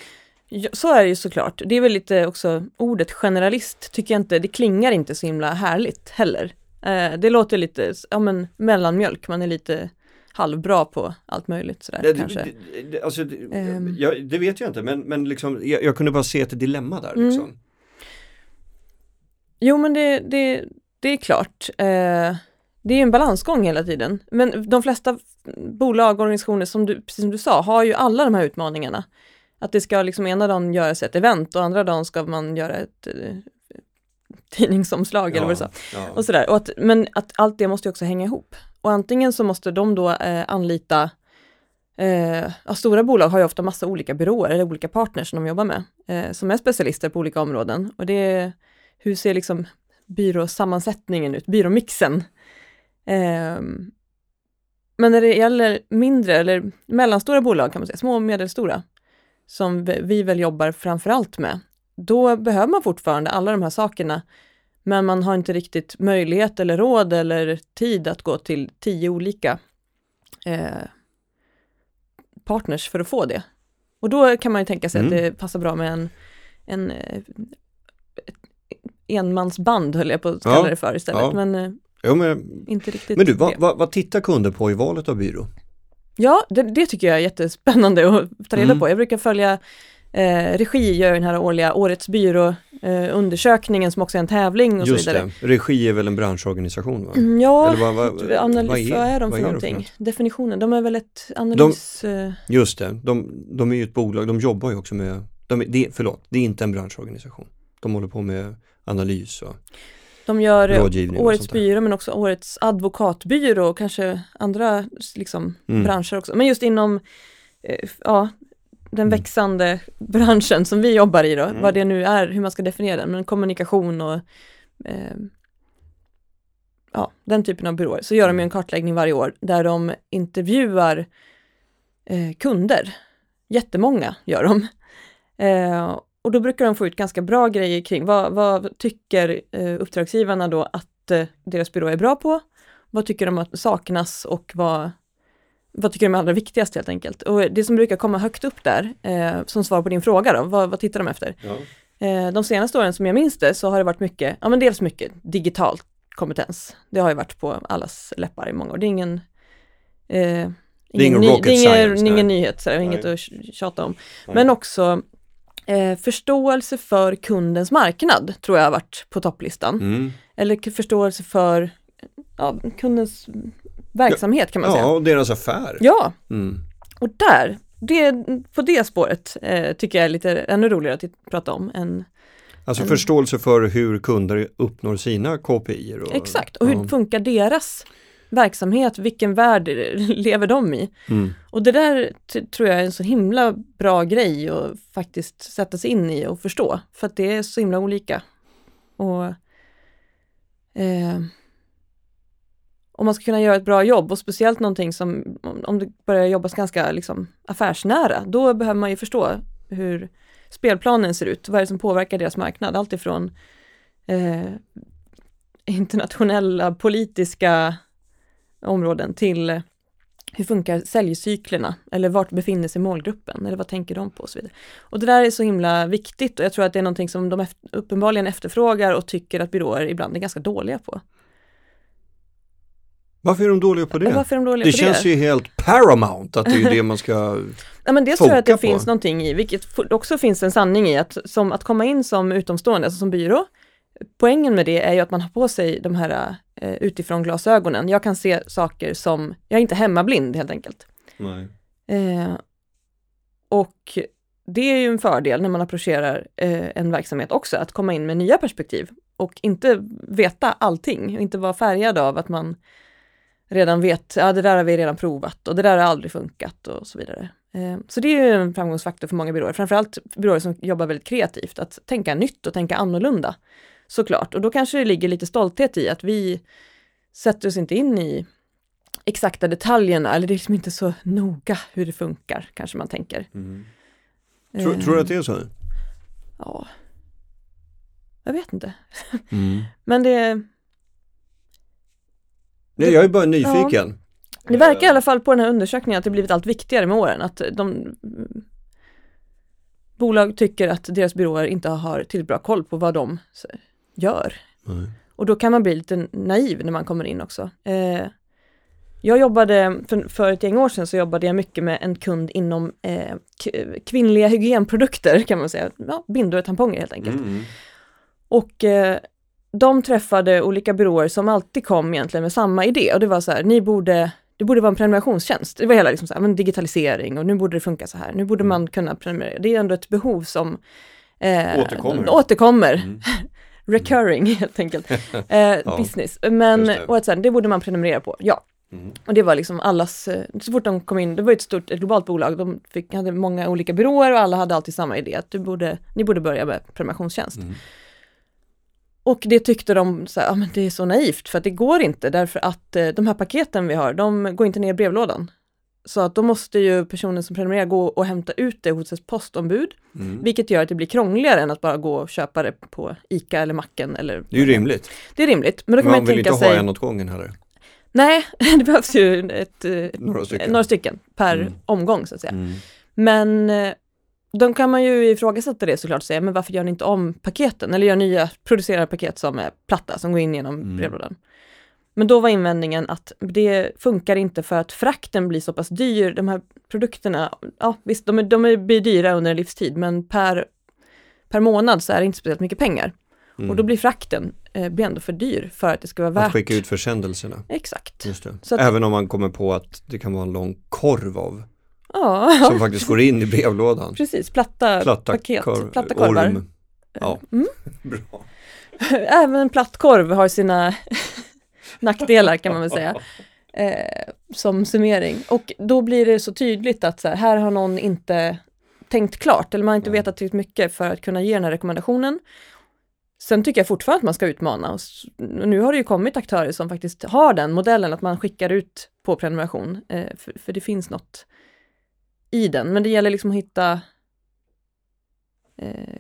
Ja, så är det ju såklart. Det är väl lite också ordet generalist tycker jag inte, det klingar inte så himla härligt heller. Eh, det låter lite, ja men mellanmjölk, man är lite halvbra på allt möjligt sådär Det, kanske. det, det, alltså, det, Ehm. jag, det vet jag inte men, men liksom, jag, jag kunde bara se ett dilemma där. Mm. Liksom. Jo men det, det, det är klart. Eh, det är en balansgång hela tiden. Men de flesta bolag och organisationer som du, precis som du sa, har ju alla de här utmaningarna. Att det ska liksom ena dagen göras ett event och andra dagen ska man göra ett eh, tidningsomslag eller vad sa. ja. Och sådär. Och att, men att allt det måste ju också hänga ihop. Och antingen så måste de då eh, anlita Eh, ja, stora bolag har ju ofta massa olika byråer eller olika partners som de jobbar med, eh, som är specialister på olika områden. Och det är, hur ser liksom byråsammansättningen ut, byråmixen? Eh, men när det gäller mindre eller mellanstora bolag kan man säga, små och medelstora, som vi, väl jobbar framförallt med, då behöver man fortfarande alla de här sakerna, men man har inte riktigt möjlighet eller råd eller tid att gå till tio olika eh, partners för att få det. Och då kan man ju tänka sig Mm. att det passar bra med en, en eh, enmansband höll jag på att Ja, kalla det för istället, ja. men eh, Jo, men, inte riktigt men du, vad, vad, vad tittar kunder på i valet av byrå? Ja, det, det tycker jag är jättespännande att ta reda Mm. på. Jag brukar följa eh, Regi gör den här årliga Årets byrå eh, som också är en tävling och Just så vidare. det, regi är väl en branschorganisation va? Mm, Ja, Eller vad, vad, analys, vad är de för vad någonting? något? Definitionen, de är väl ett analys... eh, Just det, de, de är ju ett bolag, de jobbar ju också med, de, är- det, förlåt, det är inte en branschorganisation. De håller på med analys och, De gör årets byrå men också årets advokatbyrå och kanske andra liksom, Mm. branscher också. Men just inom eh, ja, den Mm. växande branschen som vi jobbar i då, Mm. vad det nu är, hur man ska definiera den, men kommunikation och eh, ja, den typen av byråer, så gör de ju en kartläggning varje år där de intervjuar eh, kunder. Jättemånga gör de. Eh, och då brukar de få ut ganska bra grejer kring vad, vad tycker eh, uppdragsgivarna då att eh, deras byrå är bra på? Vad tycker de att saknas och vad, vad tycker de är allra viktigast helt enkelt? Och det som brukar komma högt upp där, eh, som svar på din fråga då, vad, vad tittar de efter? Ja. Eh, de senaste åren som jag minns det så har det varit mycket, ja men dels mycket digital kompetens. Det har ju varit på allas läppar i många år. Det är ingen eh, ingen ny, det är ingen, science, ingen nyhet, så här, Nej. inget att tj- tjata om. Nej. Men också eh, förståelse för kundens marknad tror jag har varit på topplistan. Mm. Eller förståelse för ja, kundens verksamhet kan man ja, säga. och deras affär. Ja, Mm. och där, det, på det spåret eh, tycker jag är lite ännu roligare att prata om än Alltså förståelse för hur kunder uppnår sina KPI. Exakt, och hur ja. funkar deras verksamhet, vilken värld lever de i? Mm. Och det där tror jag är en så himla bra grej att faktiskt sätta sig in i och förstå, för att det är så himla olika. Och eh, om man ska kunna göra ett bra jobb och speciellt någonting som, om- det börjar jobbas ganska liksom, affärsnära, då behöver man ju förstå hur spelplanen ser ut, vad är det som påverkar deras marknad, allt ifrån eh, internationella politiska områden till eh, hur funkar säljcyklerna eller vart befinner sig målgruppen eller vad tänker de på och så vidare. Och det där är så himla viktigt och jag tror att det är någonting som de uppenbarligen efterfrågar och tycker att byråer ibland är ganska dåliga på. Varför är de dåliga på det? Varför är de dåliga det på känns det? ju helt paramount att det är det man ska... Ja, men dels tror jag att det på. finns någonting i, vilket också finns en sanning i, att, som, att komma in som utomstående, alltså som byrå, poängen med det är ju att man har på sig de här eh, utifrån glasögonen. Jag kan se saker som, jag är inte hemmablind helt enkelt. Eh, och det är ju en fördel när man approcherar eh, en verksamhet också, att komma in med nya perspektiv och inte veta allting och inte vara färgad av att man redan vet, ja det där har vi redan provat och det där har aldrig funkat och så vidare. Eh, så det är ju en framgångsfaktor för många byråer, framförallt byråer som jobbar väldigt kreativt, att tänka nytt och tänka annorlunda. Såklart, och då kanske det ligger lite stolthet i att vi sätter oss inte in i exakta detaljerna, eller det är liksom inte så noga hur det funkar, kanske man tänker. Mm. Tror, Eh, tror du att det är så? Ja. Jag vet inte. Mm. Men det, Nej, jag är bara nyfiken. det verkar i alla fall på den här undersökningen att det blivit allt viktigare med åren, att de bolag tycker att deras byråer inte har tillräckligt bra koll på vad de gör. Nej. Och då kan man bli lite naiv när man kommer in också. Eh, jag jobbade, för, för ett gäng år sedan så jobbade jag mycket med en kund inom eh, kvinnliga hygienprodukter kan man säga, ja, bindor och tamponger helt enkelt. Mm. Och eh, de träffade olika byråer som alltid kom egentligen med samma idé och det var så här, ni borde, det borde vara en prenumerationstjänst. Det var hela liksom så här, men digitalisering och nu borde det funka så här, nu borde man kunna prenumerera. Det är ändå ett behov som eh, Återkommer. återkommer. Mm. Recurring helt enkelt. Eh, Ja, business. Men, det. och att sen, det borde man prenumerera på, ja. Mm. Och det var liksom allas, eh, så fort de kom in, det var ett stort, ett globalt bolag, de fick, hade många olika byråer och alla hade alltid samma idé, att du borde, ni borde börja med prenumerationstjänst. Mm. Och det tyckte de, så här, ja men det är så naivt för att det går inte därför att eh, de här paketen vi har, de går inte ner i brevlådan. Så att då måste ju personen som prenumererar gå och hämta ut det hos ett postombud, Mm. vilket gör att det blir krångligare än att bara gå och köpa det på ICA eller Macken eller Det är ju rimligt. Det är rimligt, men då kan man, Man vill tänka inte sig, ha en åt gången heller. nej, det behövs ju ett, eh, Några stycken. några stycken per Mm. omgång så att säga. Mm. Men eh, då kan man ju ifrågasätta det såklart och säga, men varför gör ni inte om paketen? Eller gör nya, producerar paket som är platta, som går in genom Mm. brevlådan. Men då var invändningen att det funkar inte för att frakten blir så pass dyr. De här produkterna, ja visst, de, är, de blir dyra under en livstid, men per, per månad så är det inte speciellt mycket pengar. Mm. Och då blir frakten eh, blir ändå för dyr för att det ska vara värt. Att skicka ut försändelserna. Exakt. Just det. Så att- Även om man kommer på att det kan vara en lång korv av Ja, som faktiskt går in i brevlådan. precis. Platta, Platta, paket, korv, platta korvar. orm. Ja, Mm. bra. Även plattkorv har sina nackdelar kan man väl säga. Eh, som summering. Och då blir det så tydligt att så här, här har någon inte tänkt klart eller man har inte Nej. vetat tillräckligt mycket för att kunna ge den här rekommendationen. Sen tycker jag fortfarande att man ska utmana. Och nu har det ju kommit aktörer som faktiskt har den modellen att man skickar ut på prenumeration. Eh, för, för det finns något i den. Men det gäller liksom att hitta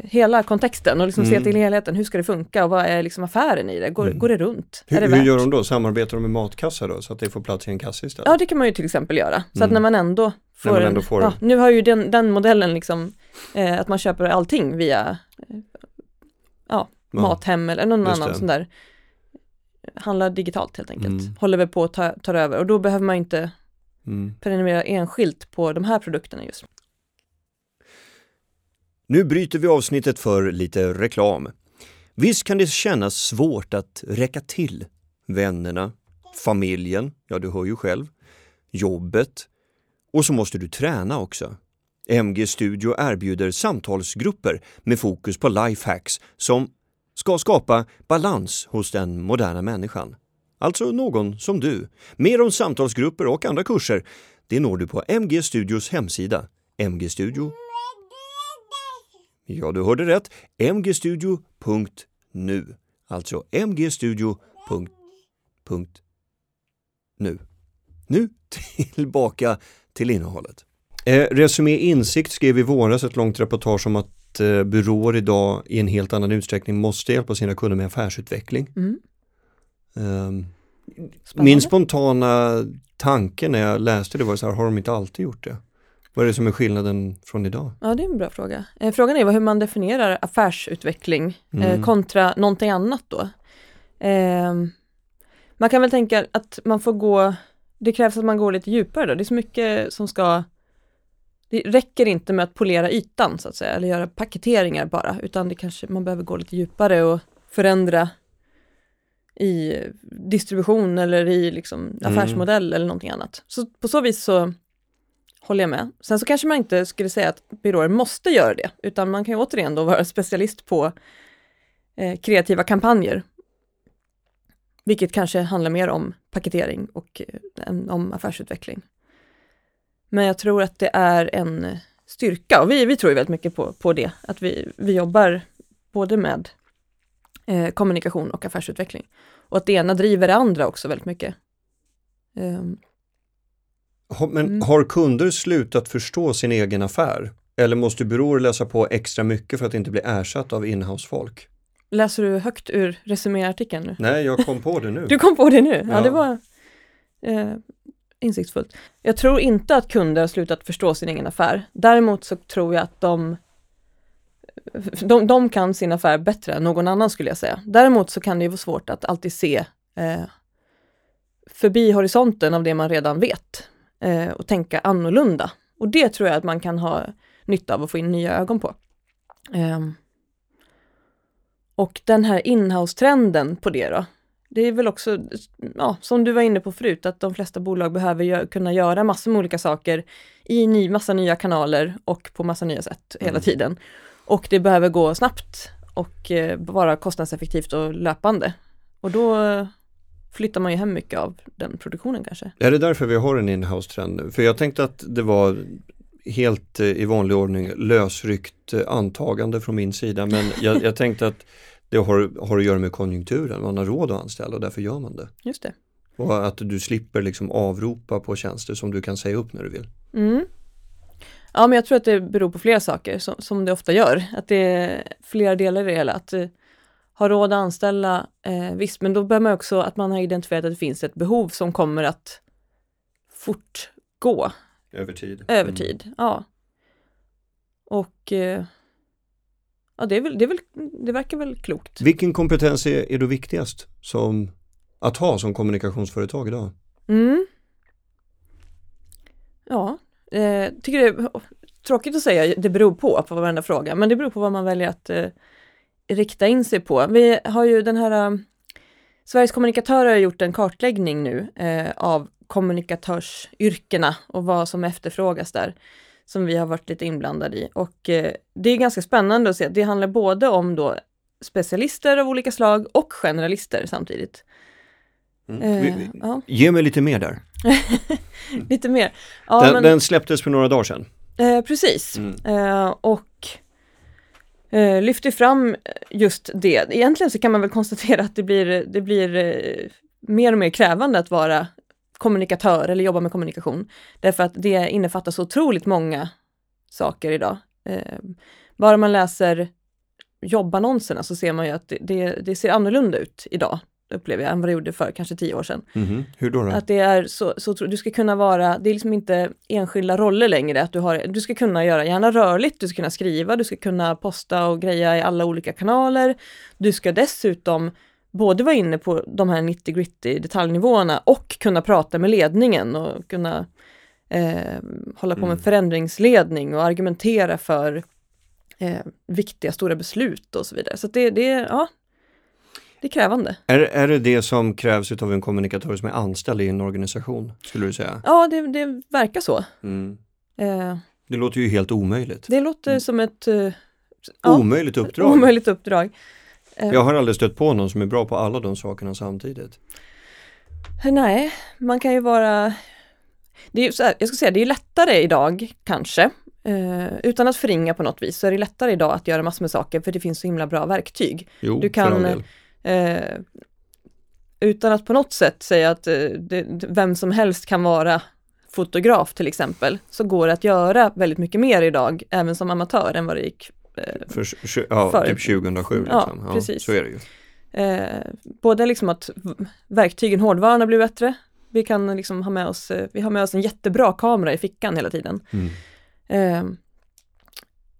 hela kontexten och liksom se Mm. till helheten. Hur ska det funka och vad är liksom affären i det? Går, Mm. går det runt? Hur, det hur gör de då? Samarbetar de med matkassar då så att det får plats i en kasse istället? Ja, det kan man ju till exempel göra. Så att Mm. när man ändå får, man ändå får ja, en- nu har ju den, den modellen liksom eh, att man köper allting via eh, ja, Ja. Mathem eller någon Just annan det. sån där handlar digitalt helt enkelt. Mm. Håller väl på att ta, tar över och då behöver man inte Mm. prenumerera enskilt på de här produkterna just. Nu bryter vi avsnittet för lite reklam. Visst kan det kännas svårt att räcka till vännerna, familjen, ja du hör ju själv, jobbet och så måste du träna också. MG Studio erbjuder samtalsgrupper med fokus på lifehacks som ska skapa balans hos den moderna människan. Alltså någon som du. Mer om samtalsgrupper och andra kurser, det når du på MG Studios hemsida, mgstudio Ja, du hörde rätt. mgstudio.nu. Alltså mgstudio.nu. Nu tillbaka till innehållet. Eh, Resumé Insikt skrev i våras ett långt reportage om att eh, byråer idag i en helt annan utsträckning måste hjälpa sina kunder med affärsutveckling. Mm. Spännande. min spontana tanke när jag läste det var så här, har de inte alltid gjort det? Vad är det som är skillnaden från idag? Ja, det är en bra fråga. Eh, frågan är hur man definierar affärsutveckling Mm. eh, kontra någonting annat då. Ehm, man kan väl tänka att man får gå, det krävs att man går lite djupare då. Det är så mycket som ska, det räcker inte med att polera ytan så att säga, eller göra paketeringar bara, utan det kanske, man behöver gå lite djupare och förändra i distribution eller i liksom affärsmodell eller någonting annat. Så på så vis så håller jag med. Sen så kanske man inte skulle säga att byråer måste göra det, utan man kan ju återigen då vara specialist på eh, kreativa kampanjer. Vilket kanske handlar mer om paketering och eh, än om affärsutveckling. Men jag tror att det är en styrka och vi, vi tror ju väldigt mycket på, på det, att vi, vi jobbar både med eh, kommunikation och affärsutveckling. Och att det ena driver det andra också väldigt mycket. Ehm, men Mm. har kunder slutat förstå sin egen affär? Eller måste byråer läsa på extra mycket för att inte bli ersatt av inhouse-folk? läser du högt ur resuméartikeln nu? Nej, jag kom på det nu. Du kom på det nu? Ja, Ja. det var eh, insiktsfullt. Jag tror inte att kunder har slutat förstå sin egen affär. Däremot så tror jag att de, de, de kan sin affär bättre än någon annan skulle jag säga. Däremot så kan det ju vara svårt att alltid se eh, förbi horisonten av det man redan vet eh, och tänka annorlunda. Och det tror jag att man kan ha nytta av att få in nya ögon på. Ehm. Och den här inhouse-trenden på det då, det är väl också, ja, som du var inne på förut, att de flesta bolag behöver gö- kunna göra massor med olika saker i ny, massa nya kanaler och på massa nya sätt hela Mm. tiden. Och det behöver gå snabbt och eh, vara kostnadseffektivt och löpande. Och då flyttar man ju hem mycket av den produktionen kanske. Är det därför vi har en inhouse-trend nu? För jag tänkte att det var helt eh, i vanlig ordning lösryckt eh, antagande från min sida. Men jag, jag tänkte att det har, har att göra med konjunkturen. Man har råd att anställa och därför gör man det. Just det. Och att du slipper liksom avropa på tjänster som du kan säga upp när du vill. Mm. Ja, men jag tror att det beror på flera saker, som, som det ofta gör. Att det är flera delar i det hela. Att eh, ha råd att anställa, eh, visst, men då behöver man också att man har identifierat att det finns ett behov som kommer att fortgå Över tid. över tid. Ja. Och eh, ja, det, är väl, det, är väl, det verkar väl klokt. Vilken kompetens är, är då viktigast som, att ha som kommunikationsföretag idag? Mm. Ja, eh, tycker det är tråkigt att säga det beror på, på varenda fråga, men det beror på vad man väljer att eh, rikta in sig på. Vi har ju den här, eh, Sveriges kommunikatörer har gjort en kartläggning nu eh, av kommunikatörsyrkena och vad som efterfrågas där. som vi har varit lite inblandade i. Och eh, det är ganska spännande att se att det handlar både om då specialister av olika slag och generalister samtidigt. Mm. Eh, Vi- vi- ja, Ge mig lite mer där. lite mer. Ja, den, men, den släpptes för några dagar sedan. eh, precis. Mm. Eh, och eh, lyfter fram eh, just det. Egentligen så kan man väl konstatera att det blir, det blir eh, mer och mer krävande att vara kommunikatör eller jobba med kommunikation. Därför att det innefattar så otroligt många saker idag. Eh, bara man läser jobbannonserna så ser man ju att det, det, det ser annorlunda ut idag, upplever jag, än vad det gjorde för kanske tio år sedan. Mhm. Hur då? då? Att det är så, så du ska kunna vara, det är liksom inte enskilda roller längre, att du har, du ska kunna göra gärna rörligt, du ska kunna skriva, du ska kunna posta och greja i alla olika kanaler. Du ska dessutom både vara inne på de här 90 gritty detaljnivåerna och kunna prata med ledningen och kunna eh, hålla på med Mm. förändringsledning och argumentera för eh, viktiga stora beslut och så vidare. Så det, det, ja, det är krävande. Är, är det det som krävs av en kommunikatör som är anställd i en organisation, skulle du säga? Ja, det, det verkar så. Mm. Eh, Det låter ju helt omöjligt. Det låter Mm. som ett eh, ja, Omöjligt uppdrag. omöjligt uppdrag. Eh, Jag har aldrig stött på någon som är bra på alla de sakerna samtidigt. Nej, man kan ju vara... Det är, här, jag ska säga, det är lättare idag, kanske, eh, utan att förringa på något vis, så är det lättare idag att göra massor med saker, för det finns så himla bra verktyg. Jo, Du kan. Eh, utan att på något sätt säga att eh, det, vem som helst kan vara fotograf till exempel, så går det att göra väldigt mycket mer idag, även som amatör, än vad det gick eh, För, ja, för- typ 2007 Ja, liksom. Ja, precis. Så är det ju. Eh, både liksom att verktygen, hårdvaran har blivit bättre. Vi kan liksom ha med oss, eh, vi har med oss en jättebra kamera i fickan hela tiden. Mm. Eh,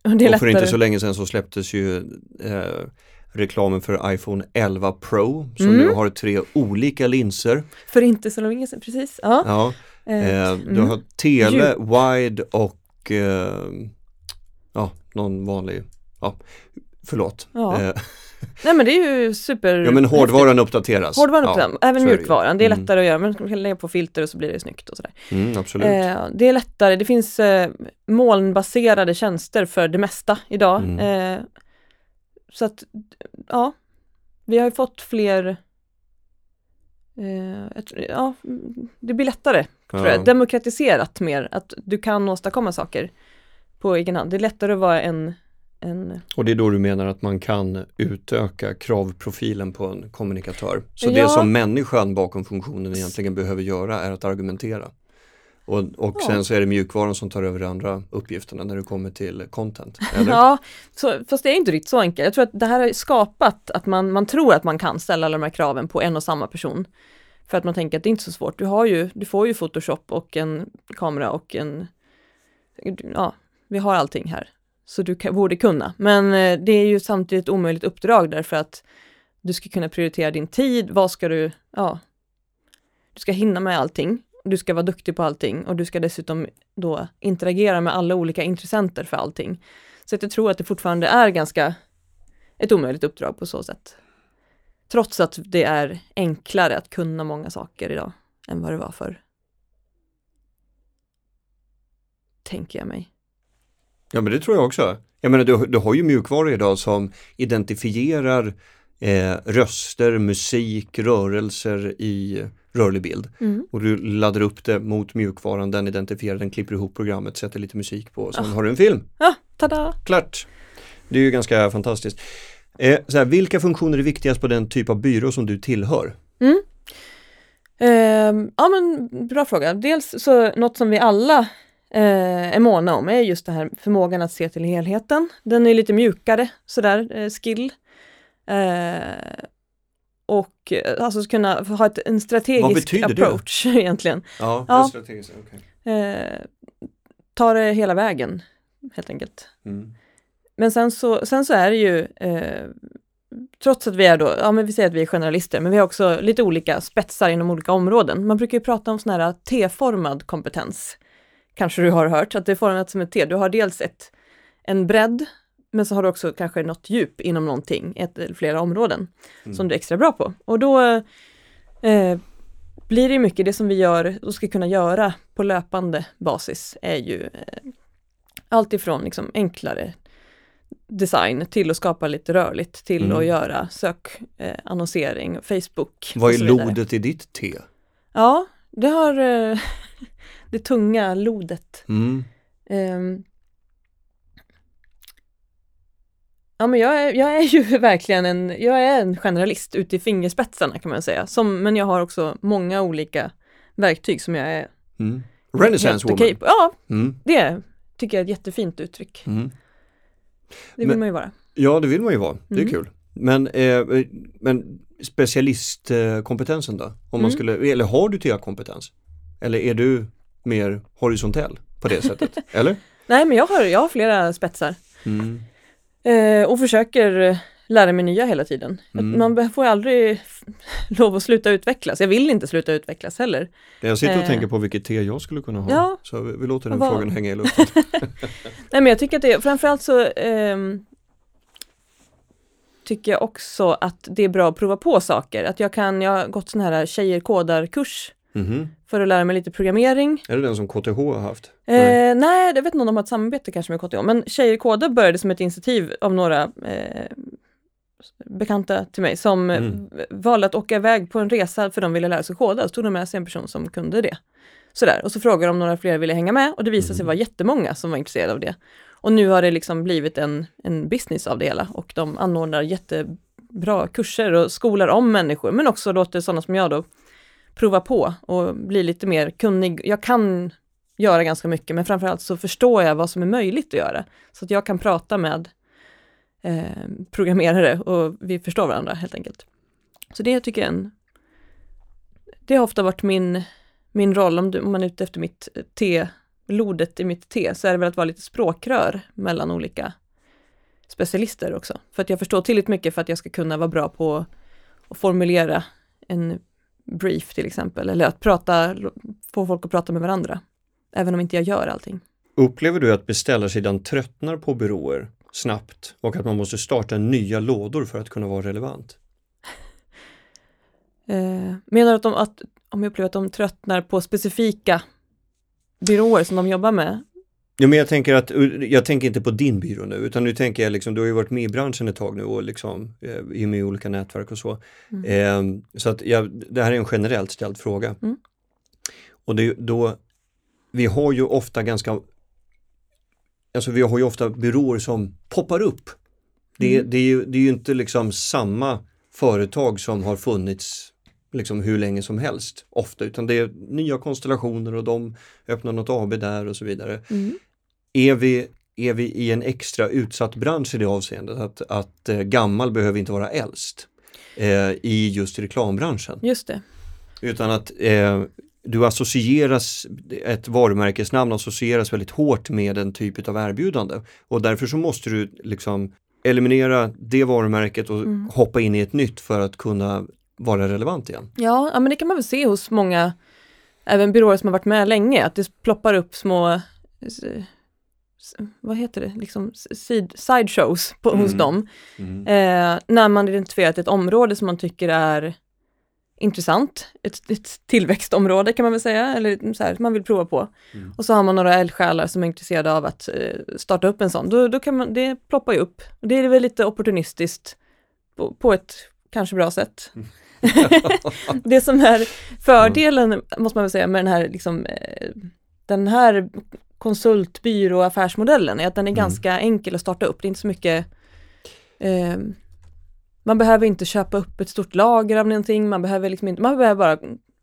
och och för inte så länge sedan så släpptes ju eh, reklamen för iPhone 11 Pro som Mm. nu har tre olika linser. För inte så länge sedan, precis. Ja. Ja, Eh, eh, du mm. har tele, wide och eh, ja, någon vanlig, ja, förlåt. Ja. Eh, Nej men det är ju super... ja men hårdvaran uppdateras. Hårdvaran ja, uppdateras, även det ju. mjukvaran. Det är Mm. lättare att göra, men man kan lägga på filter och så blir det snyggt och sådär. Mm, absolut. Eh, det är lättare, det finns eh, molnbaserade tjänster för det mesta idag. Mm. Eh, så att, ja, vi har ju fått fler eh, tror- ja, det blir lättare, tror Ja. jag. Demokratiserat mer, att du kan åstadkomma saker på egen hand. Det är lättare att vara en, en Och det är då du menar att man kan utöka kravprofilen på en kommunikatör. Så Ja. det som människan bakom funktionen egentligen behöver göra är att argumentera. Och, och Ja. sen så är det mjukvaran som tar över de andra uppgifterna när det kommer till content. Eller? Ja, så, fast det är inte riktigt så enkelt. Jag tror att det här har skapat att man, man tror att man kan ställa alla de här kraven på en och samma person. För att man tänker att det är inte så svårt. Du, har ju, du får ju Photoshop och en kamera och en... Ja, vi har allting här. Så du kan, borde kunna. Men eh, det är ju samtidigt ett omöjligt uppdrag därför att du ska kunna prioritera din tid. Vad ska du... Ja. Du ska hinna med allting. Du ska vara duktig på allting och du ska dessutom då interagera med alla olika intressenter för allting. Så att jag tror att det fortfarande är ganska ett omöjligt uppdrag på så sätt. Trots att det är enklare att kunna många saker idag än vad det var förr. Tänker jag mig. Ja men det tror jag också. Jag menar du, du har ju mjukvaror idag som identifierar eh, röster, musik, rörelser i rörlig bild. Mm. Och du laddar upp det mot mjukvaran, den identifierar den, klipper ihop programmet, sätter lite musik på och sen Ah. har du en film. Ja, tada! Klart! Det är ju ganska fantastiskt. Eh, så här, vilka funktioner är viktigast på den typ av byrå som du tillhör? Mm. Ehm, ja men bra fråga. Dels så något som vi alla eh, är måna om är just det här förmågan att se till helheten. Den är lite mjukare sådär, eh, skill. Eh, och eh, alltså kunna ha ett, en strategisk betyder det? approach egentligen. Ja, Ja. strategiskt. okej. Eh, ta det hela vägen helt enkelt. Mm. Men sen så, sen så är det ju, eh, trots att vi är då, ja men vi säger att vi är generalister, men vi har också lite olika spetsar inom olika områden. Man brukar ju prata om sån här T-formad kompetens. Kanske du har hört, att det är format som ett T. Du har dels ett, en bredd, men så har du också kanske något djup inom någonting, ett eller flera områden, Mm. som du är extra bra på. Och då eh, blir det mycket det som vi gör och ska kunna göra på löpande basis är ju eh, Allt ifrån liksom enklare design till att skapa lite rörligt, till Mm. att göra sökannonsering, Facebook. Vad är lodet i ditt te? Ja, det har eh, det tunga lodet. Mm. Ehm. Ja men jag är, jag är ju verkligen en, jag är en generalist ute i fingerspetsarna kan man säga. Som, men jag har också många olika verktyg som jag är Mm. Renaissance woman. Ja, Mm. det tycker jag är ett jättefint uttryck. Mm. Det vill Men- man ju vara. Ja, det vill man ju vara. Det är Mm. kul. Men, eh, men specialistkompetensen då? Om man Mm. skulle, eller har du TA-kompetens? Eller är du mer horisontell på det sättet? eller? Nej men jag har, jag har flera spetsar. Eh, och försöker eh, lära mig nya hela tiden. Mm. Man får ju aldrig lov att sluta utvecklas. Jag vill inte sluta utvecklas heller. Jag sitter och Eh. tänker på vilket te jag skulle kunna ha. Ja. Så vi, vi låter den Vad- frågan hänga i luften. Nej men jag tycker att det, framförallt så ehm, tycker jag också att det är bra att prova på saker. Att jag kan, jag har gått sån här tjejer kodar-kurs Mhm. för att lära mig lite programmering. Är det den som KTH har haft? Eh, nej, jag vet inte om de har ett samarbete kanske med KTH, men Tjejer kodar började som ett initiativ av några eh, bekanta till mig som Mm. eh, valde att åka iväg på en resa för de ville lära sig koda. Så tog de med sig en person som kunde det. Sådär, och så frågade de om några fler ville hänga med och det visade sig Mm. vara jättemånga som var intresserade av det. Och nu har det liksom blivit en, en business av det hela och de anordnar jättebra kurser och skolar om människor, men också låter sådana som jag då prova på och bli lite mer kunnig. Jag kan göra ganska mycket, men framförallt så förstår jag vad som är möjligt att göra. Så att jag kan prata med eh, programmerare och vi förstår varandra helt enkelt. Så det tycker jag är en... Det har ofta varit min, min roll, om, du, om man är ute efter mitt eh, te, lodet i mitt te, så är det väl att vara lite språkrör mellan olika specialister också. För att jag förstår tillräckligt mycket för att jag ska kunna vara bra på att formulera en brief till exempel, eller att prata, få folk att prata med varandra. Även om inte jag gör allting. Upplever du att beställarsidan tröttnar på byråer snabbt och att man måste starta nya lådor för att kunna vara relevant? Eh, menar du att, de, att om jag upplever att de tröttnar på specifika byråer som de jobbar med? Ja, men jag tänker att, jag tänker inte på din byrå nu utan nu tänker jag liksom, du har ju varit med i branschen ett tag nu och liksom eh, är med i olika nätverk och så. Mm. Eh, så att jag, det här är en generellt ställd fråga. Mm. Och det då, vi har ju ofta ganska, alltså vi har ju ofta byråer som poppar upp. Det, Mm. det, är ju, det är ju inte liksom samma företag som har funnits liksom hur länge som helst ofta utan det är nya konstellationer och de öppnar något AB där och så vidare. Mm. Är vi, är vi i en extra utsatt bransch i det avseendet att, att eh, gammal behöver inte vara äldst eh, i just reklambranschen Just det. utan att eh, du associeras, ett varumärkesnamn associeras väldigt hårt med en typ av erbjudande och därför så måste du liksom eliminera det varumärket och Mm. hoppa in i ett nytt för att kunna vara relevant igen. Ja, ja, men det kan man väl se hos många, även byråer som har varit med länge, att det ploppar upp små, s- vad heter det, liksom side, sideshows hos Mm. dem. Eh, när man identifierat ett område som man tycker är intressant, ett, ett tillväxtområde kan man väl säga, eller så här, man vill prova på. Mm. Och så har man några eldsjälar som är intresserade av att eh, starta upp en sån. Då, då kan man, det ploppar ju upp. Och Det är väl lite opportunistiskt på, på ett kanske bra sätt. det som är fördelen, måste man väl säga, med den här, liksom, eh, den här konsultbyrå affärsmodellen är att den är Mm. ganska enkel att starta upp. Det är inte så mycket eh, man behöver inte köpa upp ett stort lager av någonting, man behöver liksom inte, man behöver bara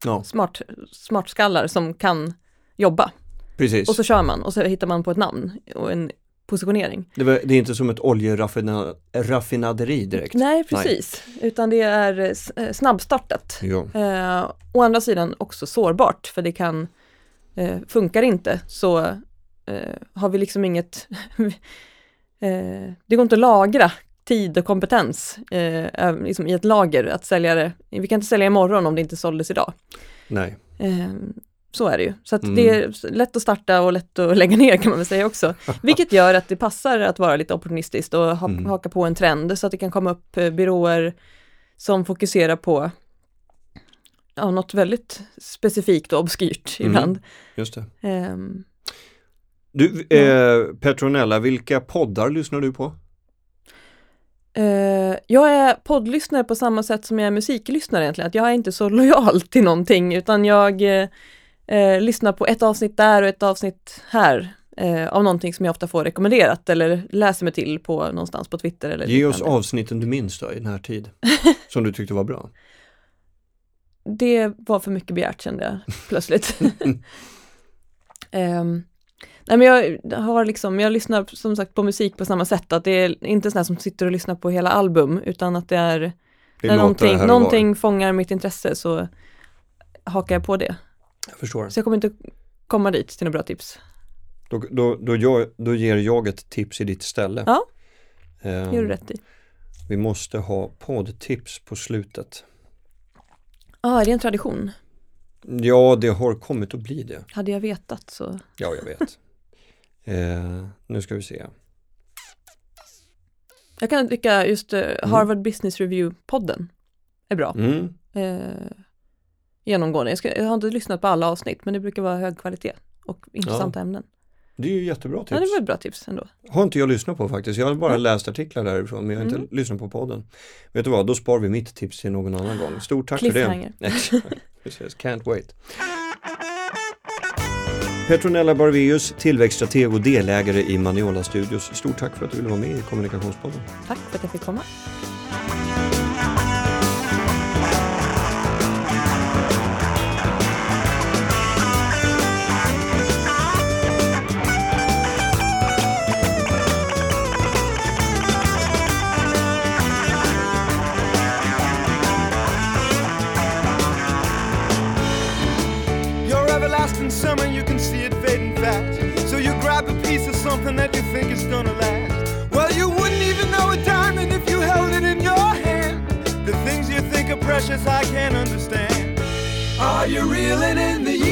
Ja, smart, smartskallar som kan jobba. precis. Och så kör man och så hittar man på ett namn och en positionering. Det, var, det är inte som ett oljeraffinaderi direkt. Nej, precis. Utan det är eh, eh, snabbstartat. Eh, å andra sidan också sårbart, för det kan, eh, funkar inte så har vi liksom inget, eh, det går inte att lagra tid och kompetens eh, ö- liksom i ett lager, att sälja det. Vi kan inte sälja imorgon om det inte såldes idag. Nej. Eh, så är det ju. Så att Mm. det är lätt att starta och lätt att lägga ner kan man väl säga också. Vilket gör att det passar att vara lite opportunistiskt och ha, Mm. haka på en trend så att det kan komma upp eh, byråer som fokuserar på ja, något väldigt specifikt och obskyrt Mm. ibland. Just det. Ehm, Du, eh, Petronella, vilka poddar lyssnar du på? Eh, jag är poddlyssnare på samma sätt som jag är musiklyssnare egentligen. Att jag är inte så lojal till någonting utan jag eh, eh, lyssnar på ett avsnitt där och ett avsnitt här eh, av någonting som jag ofta får rekommenderat eller läser mig till på någonstans på Twitter. Eller Ge oss avsnitten du minns då i den här tid som du tyckte var bra. Det var för mycket begärt kände jag plötsligt. Ehm, nej men jag har liksom, jag lyssnar som sagt på musik på samma sätt, att det är inte sådana som sitter och lyssnar på hela album, utan att det är, Det när någonting, någonting fångar mitt intresse så hakar jag på det. Jag förstår. Så jag kommer inte komma dit till några bra tips. Då, då, då, jag, då ger jag ett tips i ditt ställe. Ja. Det gör du rätt i. Vi måste ha poddtips på slutet. Ja, ah, är det en tradition? Ja, det har kommit att bli det. Hade jag vetat så. Ja, jag vet. Eh, nu ska vi se. Jag kan tycka just eh, Harvard Business Review-podden är bra. Mm. Eh, genomgående. Jag, ska, jag har inte lyssnat på alla avsnitt, men det brukar vara hög kvalitet och intressanta ämnen. Det är ju jättebra tips. Ja, det var ett bra tips ändå. Har inte jag lyssnat på faktiskt. Jag har bara Nej. läst artiklar därifrån men jag har inte Mm. lyssnat på podden. Vet du vad, då sparar vi mitt tips till någon annan gång. Stort tack för det. Precis, can't wait. Petronella Barveus, tillväxtstrateg och delägare i Maniola Studios. Stort tack för att du ville vara med i Kommunikationspodden. Tack för att jag fick komma. Precious, I can't understand. Are you reeling in the